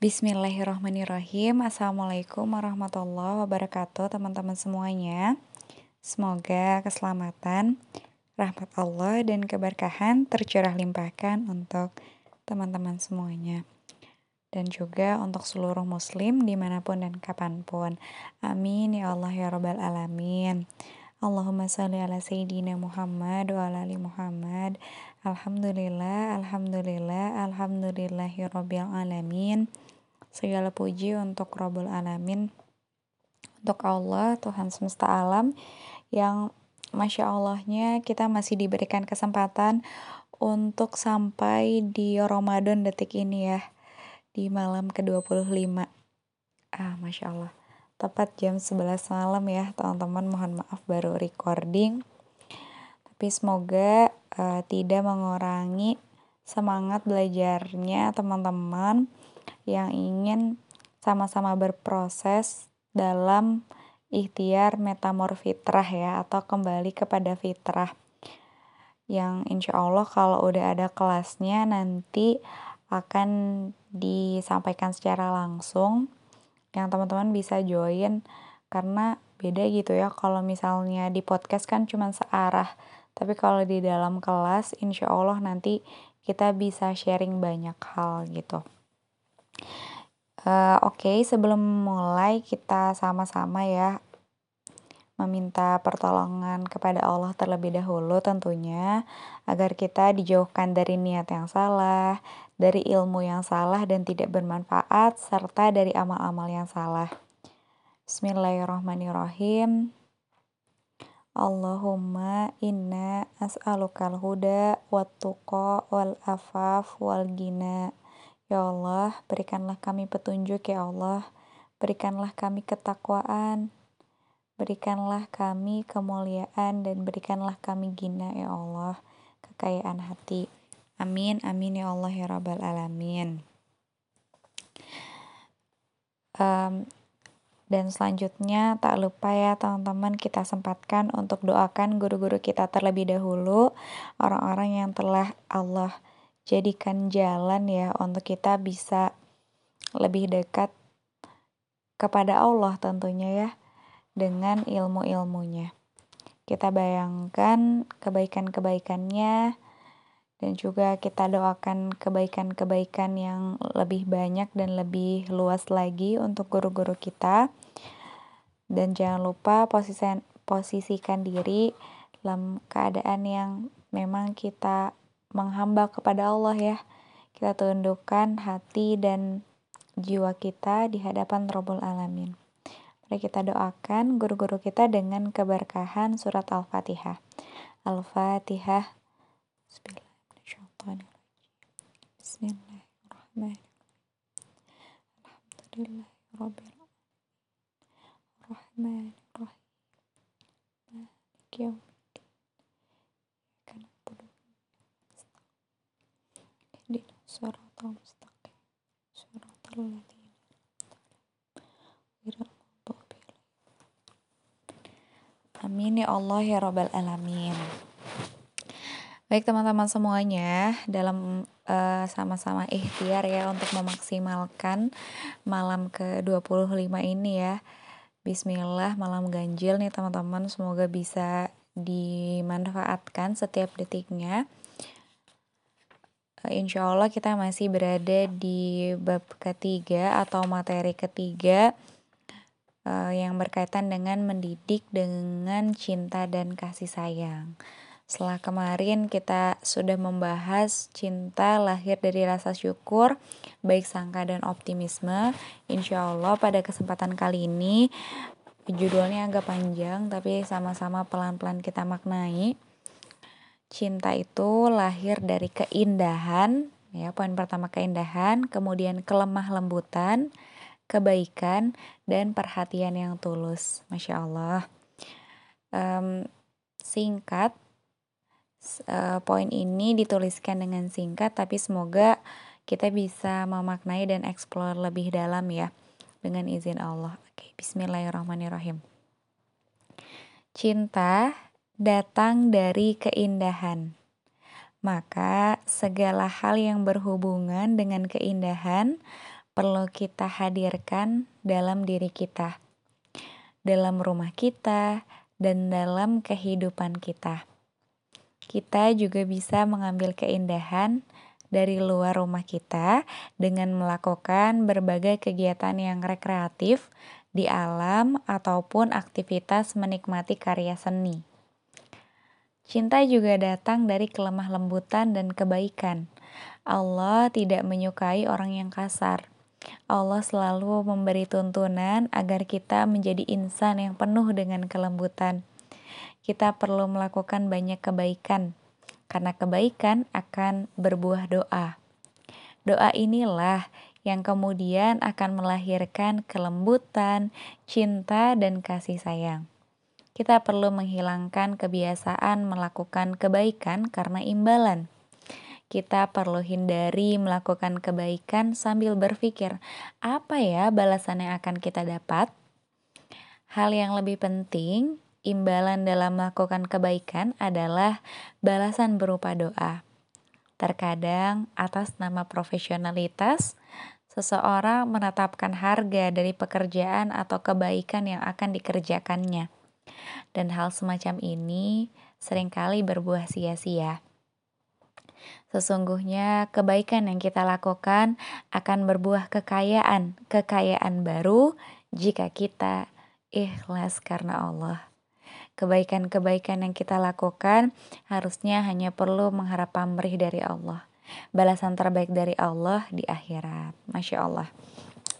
Bismillahirrahmanirrahim Assalamualaikum warahmatullahi wabarakatuh teman-teman semuanya Semoga keselamatan, rahmat Allah dan keberkahan tercurah limpahkan untuk teman-teman semuanya dan juga untuk seluruh muslim di mana pun dan kapan pun. Amin ya Allah ya Rabbal Alamin. Allahumma salli ala Sayyidina Muhammad wa ala ali Muhammad. Alhamdulillah, Alhamdulillah, Alhamdulillahi Rabbil Alamin. Segala puji untuk Rabbul Alamin. Untuk Allah, Tuhan semesta alam yang Masya Allahnya kita masih diberikan kesempatan untuk sampai di Ramadan detik ini ya. Di malam ke-25. Ah, Masya Allah tepat jam 11 malam ya teman-teman mohon maaf baru recording tapi semoga uh, tidak mengurangi semangat belajarnya teman-teman yang ingin sama-sama berproses dalam ikhtiar metamorfitrah ya atau kembali kepada fitrah. Yang insya Allah kalau udah ada kelasnya nanti akan disampaikan secara langsung. Yang teman-teman bisa join karena beda gitu ya. Kalau misalnya di podcast kan cuma searah tapi kalau di dalam kelas insya Allah nanti kita bisa sharing banyak hal gitu oke okay, sebelum mulai kita sama-sama ya meminta pertolongan kepada Allah terlebih dahulu tentunya agar kita dijauhkan dari niat yang salah, dari ilmu yang salah dan tidak bermanfaat serta dari amal-amal yang salah. Bismillahirrahmanirrahim. Allahumma inna as'alukal huda wat tuqa wal afaf wal gina. Ya Allah, berikanlah kami petunjuk ya Allah. Berikanlah kami ketakwaan, Berikanlah kami kemuliaan dan berikanlah kami gina ya Allah, kekayaan hati. Amin, amin ya Allah ya Rabbal Alamin. Um, dan selanjutnya tak lupa ya teman-teman kita sempatkan untuk doakan guru-guru kita terlebih dahulu orang-orang yang telah Allah jadikan jalan ya untuk kita bisa lebih dekat kepada Allah tentunya ya dengan ilmu-ilmunya. Kita bayangkan kebaikan-kebaikannya dan juga kita doakan kebaikan-kebaikan yang lebih banyak dan lebih luas lagi untuk guru-guru kita. Dan jangan lupa posisikan, posisikan diri dalam keadaan yang memang kita menghamba kepada Allah ya. Kita tundukkan hati dan jiwa kita di hadapan Rabbul Alamin. Mari kita doakan guru-guru kita dengan keberkahan surat Al-Fatihah. Al-Fatihah. Bismillahirrahmanirrahim. Amin ya Allah ya Rabbal Alamin. Baik teman-teman semuanya, dalam uh, sama-sama ikhtiar ya untuk memaksimalkan malam ke-25 ini ya. Bismillah malam ganjil nih teman-teman, semoga bisa dimanfaatkan setiap detiknya. Uh, insya Allah kita masih berada di bab ketiga atau materi ketiga uh, yang berkaitan dengan mendidik dengan cinta dan kasih sayang. Setelah kemarin kita sudah membahas cinta lahir dari rasa syukur, baik sangka dan optimisme. Insya Allah pada kesempatan kali ini judulnya agak panjang tapi sama-sama pelan-pelan kita maknai. Cinta itu lahir dari keindahan, ya poin pertama keindahan, kemudian kelemah lembutan, kebaikan, dan perhatian yang tulus. Masya Allah. Um, singkat, uh, poin ini dituliskan dengan singkat, tapi semoga kita bisa memaknai dan eksplor lebih dalam ya, dengan izin Allah. Oke, Bismillahirrahmanirrahim. Cinta datang dari keindahan. Maka segala hal yang berhubungan dengan keindahan perlu kita hadirkan dalam diri kita, dalam rumah kita, dan dalam kehidupan kita. Kita juga bisa mengambil keindahan dari luar rumah kita dengan melakukan berbagai kegiatan yang rekreatif di alam ataupun aktivitas menikmati karya seni. Cinta juga datang dari kelemah lembutan dan kebaikan. Allah tidak menyukai orang yang kasar. Allah selalu memberi tuntunan agar kita menjadi insan yang penuh dengan kelembutan. Kita perlu melakukan banyak kebaikan, karena kebaikan akan berbuah doa. Doa inilah yang kemudian akan melahirkan kelembutan, cinta, dan kasih sayang. Kita perlu menghilangkan kebiasaan melakukan kebaikan karena imbalan kita perlu hindari melakukan kebaikan sambil berpikir, apa ya balasan yang akan kita dapat? Hal yang lebih penting, imbalan dalam melakukan kebaikan adalah balasan berupa doa. Terkadang, atas nama profesionalitas, seseorang menetapkan harga dari pekerjaan atau kebaikan yang akan dikerjakannya. Dan hal semacam ini sering kali berbuah sia-sia. Sesungguhnya kebaikan yang kita lakukan akan berbuah kekayaan, kekayaan baru jika kita ikhlas karena Allah. Kebaikan-kebaikan yang kita lakukan harusnya hanya perlu mengharap pamrih dari Allah. Balasan terbaik dari Allah di akhirat. Masya Allah.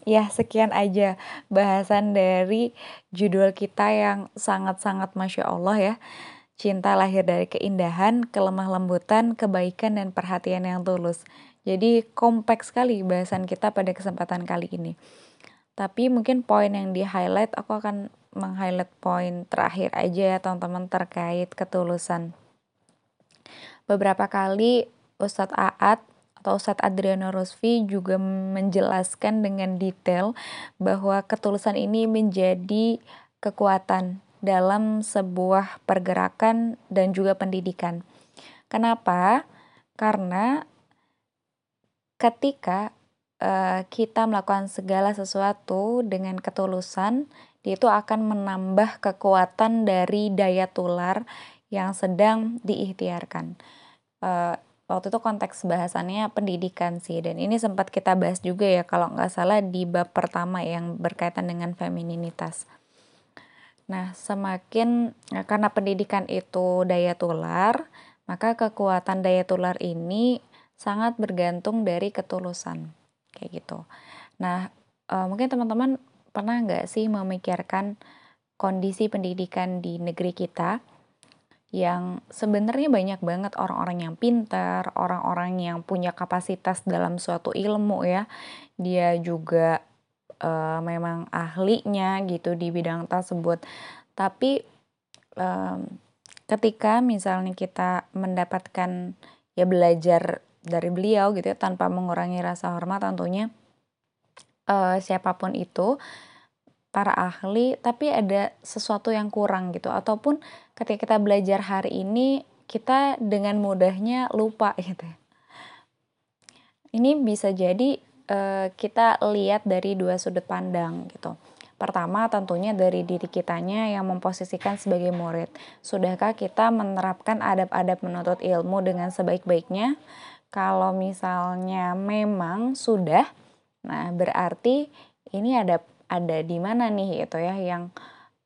Ya, sekian aja bahasan dari judul kita yang sangat-sangat Masya Allah ya. Cinta lahir dari keindahan, kelemah lembutan, kebaikan, dan perhatian yang tulus. Jadi kompleks sekali bahasan kita pada kesempatan kali ini. Tapi mungkin poin yang di highlight, aku akan meng-highlight poin terakhir aja ya teman-teman terkait ketulusan. Beberapa kali Ustadz Aat atau Ustadz Adriano Rosvi juga menjelaskan dengan detail bahwa ketulusan ini menjadi kekuatan dalam sebuah pergerakan dan juga pendidikan. Kenapa? Karena ketika uh, kita melakukan segala sesuatu dengan ketulusan, itu akan menambah kekuatan dari daya tular yang sedang diikhtiarkan. Uh, waktu itu konteks bahasannya pendidikan sih dan ini sempat kita bahas juga ya kalau nggak salah di bab pertama yang berkaitan dengan femininitas. Nah, semakin ya, karena pendidikan itu daya tular, maka kekuatan daya tular ini sangat bergantung dari ketulusan. Kayak gitu. Nah, e, mungkin teman-teman pernah nggak sih memikirkan kondisi pendidikan di negeri kita yang sebenarnya banyak banget orang-orang yang pintar, orang-orang yang punya kapasitas dalam suatu ilmu ya. Dia juga uh, memang ahlinya gitu di bidang tersebut. Tapi um, ketika misalnya kita mendapatkan ya belajar dari beliau gitu ya tanpa mengurangi rasa hormat tentunya uh, siapa pun itu para ahli tapi ada sesuatu yang kurang gitu ataupun ketika kita belajar hari ini kita dengan mudahnya lupa gitu. Ini bisa jadi uh, kita lihat dari dua sudut pandang gitu. Pertama tentunya dari diri kitanya yang memposisikan sebagai murid. Sudahkah kita menerapkan adab-adab menuntut ilmu dengan sebaik-baiknya? Kalau misalnya memang sudah, nah berarti ini ada ada di mana nih itu ya yang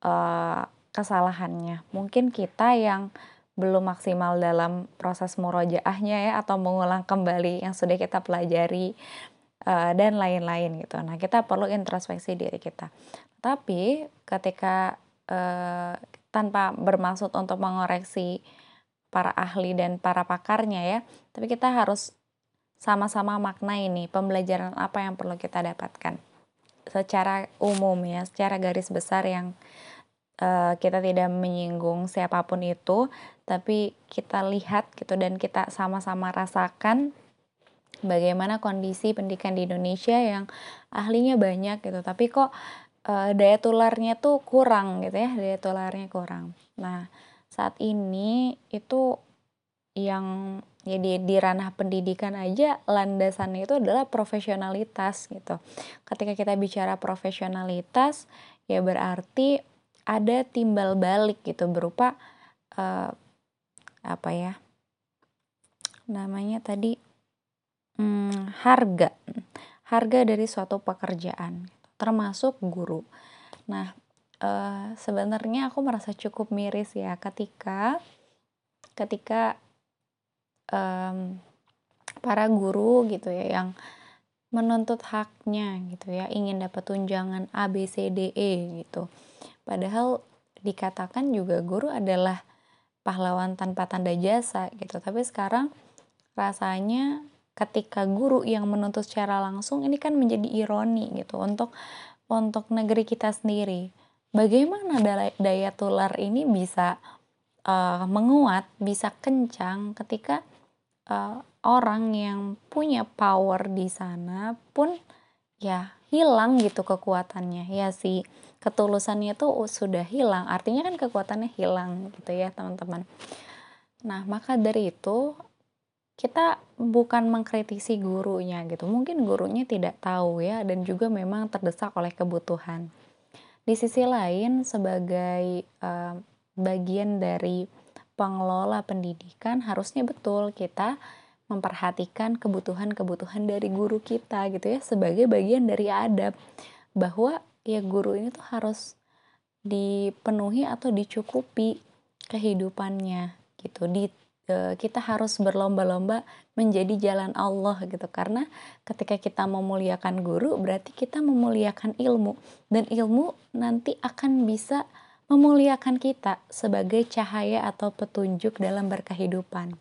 uh, kesalahannya. Mungkin kita yang belum maksimal dalam proses murojaahnya ya atau mengulang kembali yang sudah kita pelajari uh, dan lain-lain gitu. Nah, kita perlu introspeksi diri kita. Tapi ketika uh, tanpa bermaksud untuk mengoreksi para ahli dan para pakarnya ya, tapi kita harus sama-sama makna ini pembelajaran apa yang perlu kita dapatkan secara umum ya, secara garis besar yang uh, kita tidak menyinggung siapa pun itu, tapi kita lihat gitu dan kita sama-sama rasakan bagaimana kondisi pendidikan di Indonesia yang ahlinya banyak gitu tapi kok uh, daya tularnya tuh kurang gitu ya daya tularnya kurang nah saat ini itu yang ya di, di ranah pendidikan aja landasannya itu adalah profesionalitas gitu. Ketika kita bicara profesionalitas ya berarti ada timbal balik gitu berupa uh, apa ya namanya tadi hmm, harga harga dari suatu pekerjaan termasuk guru. Nah uh, sebenarnya aku merasa cukup miris ya ketika ketika um, para guru gitu ya yang menuntut haknya gitu ya ingin dapat tunjangan A B C D E gitu padahal dikatakan juga guru adalah pahlawan tanpa tanda jasa gitu. Tapi sekarang rasanya ketika guru yang menuntut secara langsung ini kan menjadi ironi gitu untuk untuk negeri kita sendiri. Bagaimana daya tular ini bisa uh, menguat, bisa kencang ketika uh, orang yang punya power di sana pun ya hilang gitu kekuatannya. Ya sih ketulusannya itu sudah hilang. Artinya kan kekuatannya hilang gitu ya teman-teman. Nah maka dari itu kita bukan mengkritisi gurunya gitu. Mungkin gurunya tidak tahu ya dan juga memang terdesak oleh kebutuhan. Di sisi lain sebagai uh, bagian dari pengelola pendidikan harusnya betul kita memperhatikan kebutuhan-kebutuhan dari guru kita gitu ya sebagai bagian dari adab. Bahwa ya guru ini tuh harus dipenuhi atau dicukupi kehidupannya gitu. Di e, kita harus berlomba-lomba menjadi jalan Allah gitu. Karena ketika kita memuliakan guru berarti kita memuliakan ilmu. Dan ilmu nanti akan bisa memuliakan kita sebagai cahaya atau petunjuk dalam berkehidupan.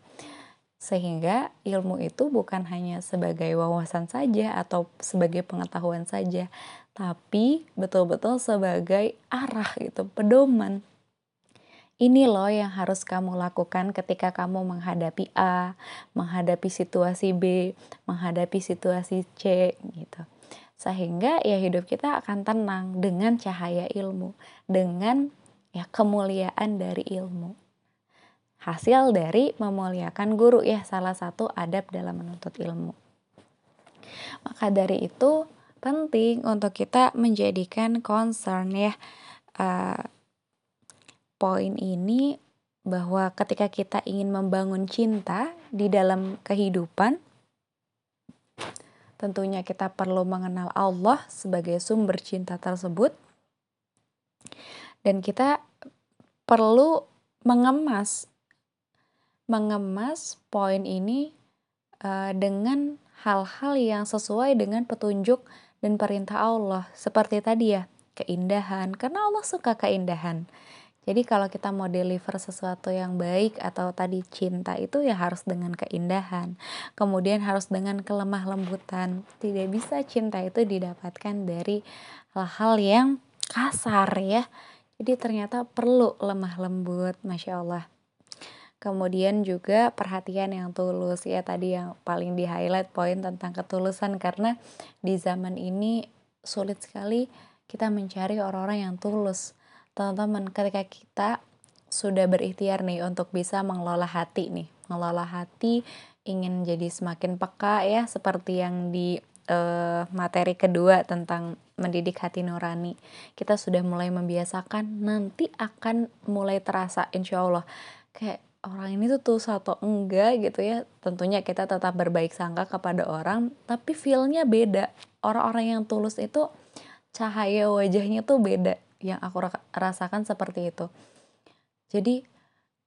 Sehingga ilmu itu bukan hanya sebagai wawasan saja atau sebagai pengetahuan saja, tapi betul-betul sebagai arah gitu, pedoman. Ini loh yang harus kamu lakukan ketika kamu menghadapi A, menghadapi situasi B, menghadapi situasi C gitu sehingga ya hidup kita akan tenang dengan cahaya ilmu, dengan ya kemuliaan dari ilmu. Hasil dari memuliakan guru ya salah satu adab dalam menuntut ilmu. Maka dari itu penting untuk kita menjadikan concern ya uh, poin ini bahwa ketika kita ingin membangun cinta di dalam kehidupan Tentunya kita perlu mengenal Allah sebagai sumber cinta tersebut. Dan kita perlu mengemas mengemas poin ini uh, dengan hal-hal yang sesuai dengan petunjuk dan perintah Allah. Seperti tadi ya, keindahan. Karena Allah suka keindahan. Jadi kalau kita mau deliver sesuatu yang baik atau tadi cinta itu ya harus dengan keindahan. Kemudian harus dengan kelemah lembutan. Tidak bisa cinta itu didapatkan dari hal-hal yang kasar ya. Jadi ternyata perlu lemah lembut, masya Allah. Kemudian juga perhatian yang tulus. Ya tadi yang paling di highlight poin tentang ketulusan karena di zaman ini sulit sekali kita mencari orang-orang yang tulus. Teman-teman ketika kita sudah berikhtiar nih untuk bisa mengelola hati nih mengelola hati ingin jadi semakin peka ya seperti yang di uh, materi kedua tentang mendidik hati nurani kita sudah mulai membiasakan nanti akan mulai terasa insya Allah. Kayak orang ini tuh tulus atau enggak gitu ya tentunya kita tetap berbaik sangka kepada orang tapi feelnya beda. Orang-orang yang tulus itu cahaya wajahnya tuh beda yang aku rasakan seperti itu. Jadi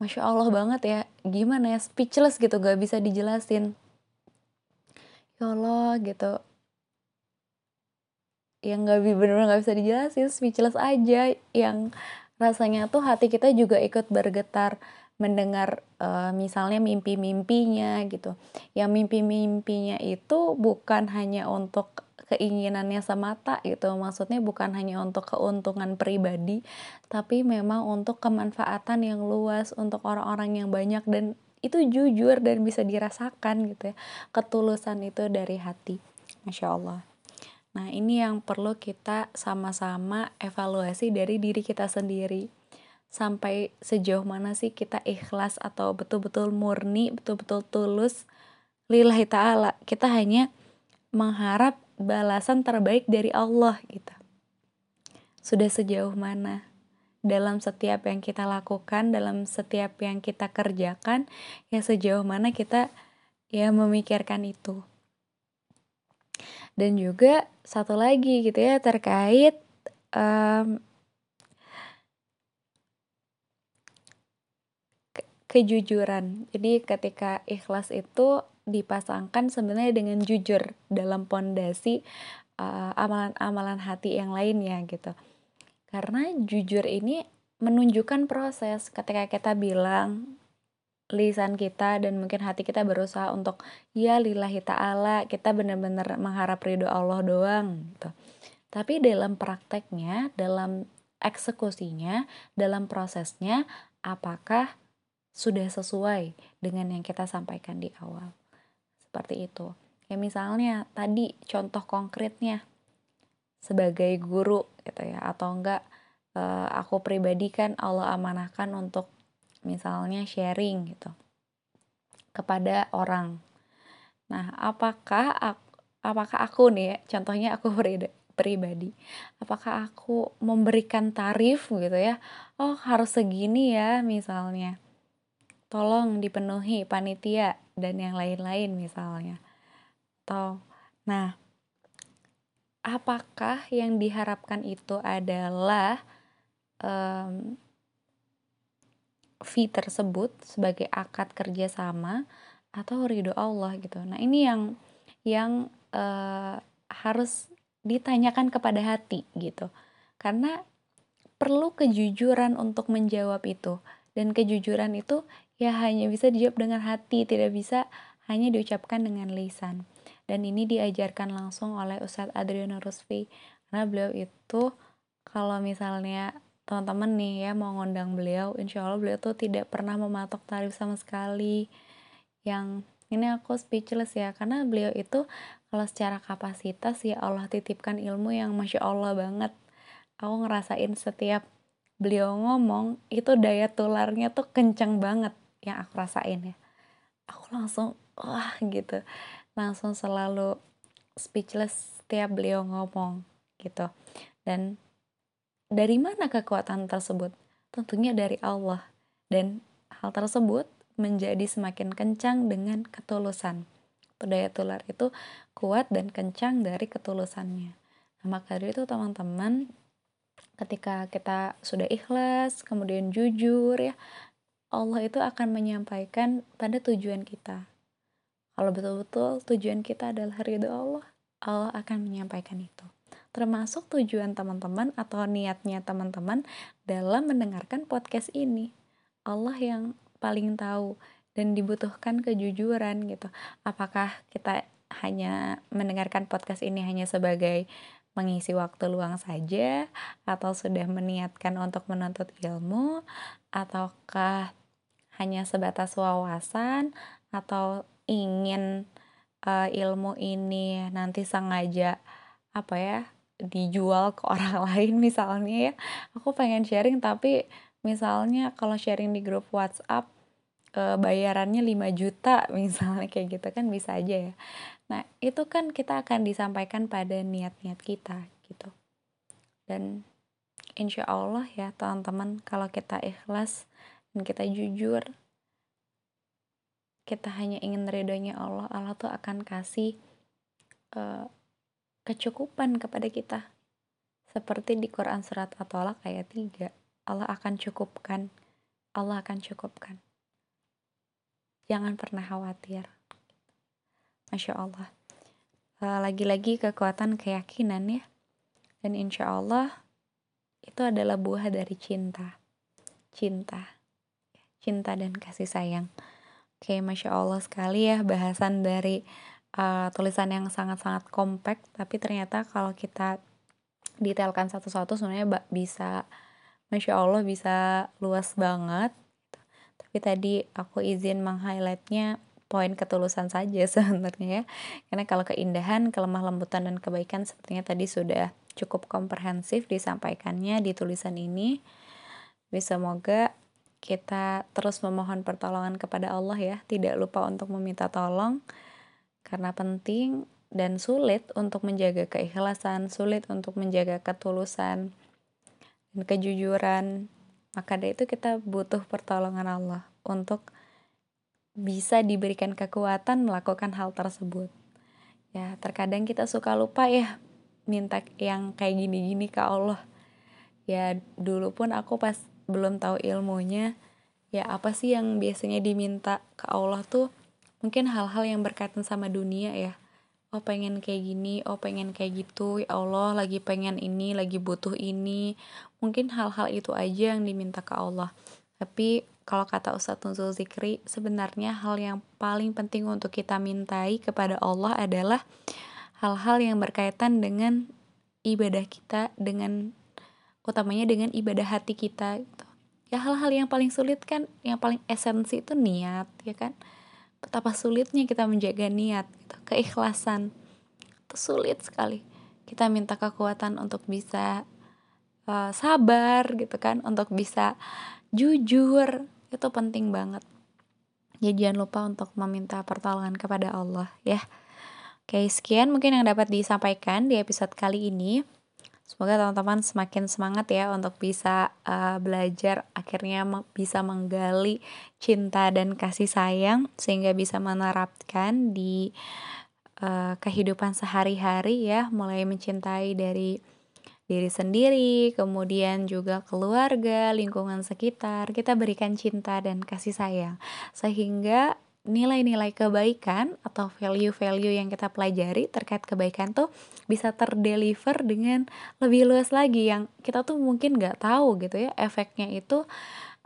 masya allah banget ya gimana ya speechless gitu gak bisa dijelasin. Ya allah gitu. Yang gak bener-bener gak bisa dijelasin speechless aja yang rasanya tuh hati kita juga ikut bergetar mendengar uh, misalnya mimpi-mimpinya gitu. Yang mimpi-mimpinya itu bukan hanya untuk keinginannya semata gitu. Maksudnya bukan hanya untuk keuntungan pribadi tapi memang untuk kemanfaatan yang luas untuk orang-orang yang banyak dan itu jujur dan bisa dirasakan gitu ya. Ketulusan itu dari hati. Masya Allah. Nah ini yang perlu kita sama-sama evaluasi dari diri kita sendiri sampai sejauh mana sih kita ikhlas atau betul-betul murni betul-betul tulus lillahi ta'ala. Kita hanya mengharap balasan terbaik dari Allah gitu. Sudah sejauh mana? Dalam setiap yang kita lakukan, dalam setiap yang kita kerjakan, ya sejauh mana kita ya memikirkan itu. Dan juga satu lagi gitu ya terkait um, kejujuran. Jadi ketika ikhlas itu dipasangkan sebenarnya dengan jujur dalam pondasi uh, amalan-amalan hati yang lainnya gitu. Karena jujur ini menunjukkan proses ketika kita bilang lisan kita dan mungkin hati kita berusaha untuk ya lillahi ta'ala kita benar-benar mengharap ridho Allah doang gitu. Tapi dalam prakteknya, dalam eksekusinya, dalam prosesnya apakah sudah sesuai dengan yang kita sampaikan di awal. Seperti itu. Ya misalnya tadi contoh konkretnya sebagai guru gitu ya atau enggak uh, aku pribadi kan Allah amanahkan untuk misalnya sharing gitu kepada orang. Nah, apakah aku, apakah aku nih ya, contohnya aku pribadi, apakah aku memberikan tarif gitu ya? Oh, harus segini ya misalnya. Tolong dipenuhi panitia dan yang lain-lain misalnya. Atau nah, apakah yang diharapkan itu adalah um, fee tersebut sebagai akad kerjasama atau ridho Allah gitu. Nah ini yang yang uh, harus ditanyakan kepada hati gitu, karena perlu kejujuran untuk menjawab itu dan kejujuran itu ya hanya bisa dijawab dengan hati, tidak bisa hanya diucapkan dengan lisan. Dan ini diajarkan langsung oleh Ustadz Adriano Rusfi. Karena beliau itu kalau misalnya teman-teman nih ya mau ngundang beliau insya Allah beliau tuh tidak pernah mematok tarif sama sekali. Yang ini aku speechless ya karena beliau itu kalau secara kapasitas ya Allah titipkan ilmu yang masya Allah banget. Aku ngerasain setiap beliau ngomong itu daya tularnya tuh kenceng banget yang aku rasain ya. Aku langsung wah gitu. Langsung selalu speechless setiap beliau ngomong gitu. Dan dari mana kekuatan tersebut? Tentunya dari Allah. Dan hal tersebut menjadi semakin kencang dengan ketulusan. Daya tular itu kuat dan kencang dari ketulusannya. Nah, maka dari itu teman-teman ketika kita sudah ikhlas kemudian jujur ya Allah itu akan menyampaikan pada tujuan kita kalau betul-betul tujuan kita adalah ridho Allah, Allah akan menyampaikan itu. Termasuk tujuan teman-teman atau niatnya teman-teman dalam mendengarkan podcast ini. Allah yang paling tahu dan dibutuhkan kejujuran gitu. Apakah kita hanya mendengarkan podcast ini hanya sebagai mengisi waktu luang saja atau sudah meniatkan untuk menuntut ilmu ataukah hanya sebatas wawasan atau ingin uh, ilmu ini nanti sengaja apa ya dijual ke orang lain misalnya ya? Aku pengen sharing tapi misalnya kalau sharing di grup WhatsApp uh, bayarannya 5 juta misalnya kayak gitu kan bisa aja ya nah itu kan kita akan disampaikan pada niat-niat kita gitu. Dan insya Allah ya teman-teman kalau kita ikhlas dan kita jujur kita hanya ingin ridhonya Allah Allah tuh akan kasih uh, kecukupan kepada kita. Seperti di Quran surat At-Tolak ayat 3 Allah akan cukupkan Allah akan cukupkan. Jangan pernah khawatir Masya Allah. Uh, lagi-lagi kekuatan keyakinan ya. Dan insya Allah itu adalah buah dari cinta. Cinta. Cinta dan kasih sayang. Oke, masya Allah sekali ya bahasan dari uh, tulisan yang sangat-sangat kompak, tapi ternyata kalau kita detailkan satu-satu sebenarnya bisa, masya Allah bisa luas banget. Tapi tadi aku izin meng-highlightnya poin ketulusan saja sebenarnya ya, karena kalau keindahan, kelemah lembutan dan kebaikan sepertinya tadi sudah cukup komprehensif disampaikannya di tulisan ini. bisa semoga kita terus memohon pertolongan kepada Allah ya. Tidak lupa untuk meminta tolong karena penting dan sulit untuk menjaga keikhlasan sulit untuk menjaga ketulusan dan kejujuran. Maka dari itu kita butuh pertolongan Allah untuk bisa diberikan kekuatan melakukan hal tersebut. Ya, terkadang kita suka lupa ya minta yang kayak gini-gini ke Allah. Ya, dulu pun aku pas belum tahu ilmunya, ya apa sih yang biasanya diminta ke Allah tuh mungkin hal-hal yang berkaitan sama dunia ya. Oh pengen kayak gini, oh pengen kayak gitu, ya Allah lagi pengen ini, lagi butuh ini. Mungkin hal-hal itu aja yang diminta ke Allah. Tapi kalau kata Ustadz Nuzul Zikri, sebenarnya hal yang paling penting untuk kita mintai kepada Allah adalah hal-hal yang berkaitan dengan ibadah kita, dengan utamanya dengan ibadah hati kita. Gitu. Ya hal-hal yang paling sulit kan, yang paling esensi itu niat, ya kan? Betapa sulitnya kita menjaga niat, gitu. keikhlasan. Itu sulit sekali. Kita minta kekuatan untuk bisa uh, sabar, gitu kan? Untuk bisa jujur, itu penting banget. Ya jangan lupa untuk meminta pertolongan kepada Allah ya. Oke sekian mungkin yang dapat disampaikan di episode kali ini. Semoga teman-teman semakin semangat ya untuk bisa uh, belajar akhirnya bisa menggali cinta dan kasih sayang sehingga bisa menerapkan di uh, kehidupan sehari-hari ya mulai mencintai dari diri sendiri, kemudian juga keluarga, lingkungan sekitar. Kita berikan cinta dan kasih sayang, sehingga nilai-nilai kebaikan atau value-value yang kita pelajari terkait kebaikan tuh bisa terdeliver dengan lebih luas lagi yang kita tuh mungkin nggak tahu gitu ya efeknya itu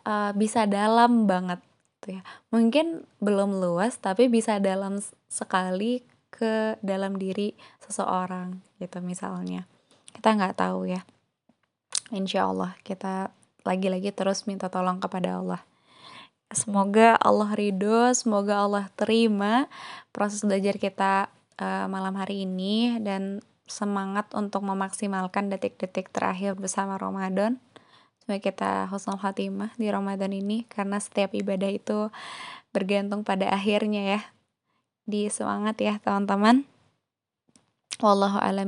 uh, bisa dalam banget gitu ya mungkin belum luas tapi bisa dalam sekali ke dalam diri seseorang gitu misalnya kita nggak tahu ya. Insya Allah kita lagi-lagi terus minta tolong kepada Allah. Semoga Allah ridho semoga Allah terima proses belajar kita uh, malam hari ini dan semangat untuk memaksimalkan detik-detik terakhir bersama Ramadan. Semoga kita husnul khatimah di Ramadan ini karena setiap ibadah itu bergantung pada akhirnya ya. Di semangat ya teman-teman. Wallahu alam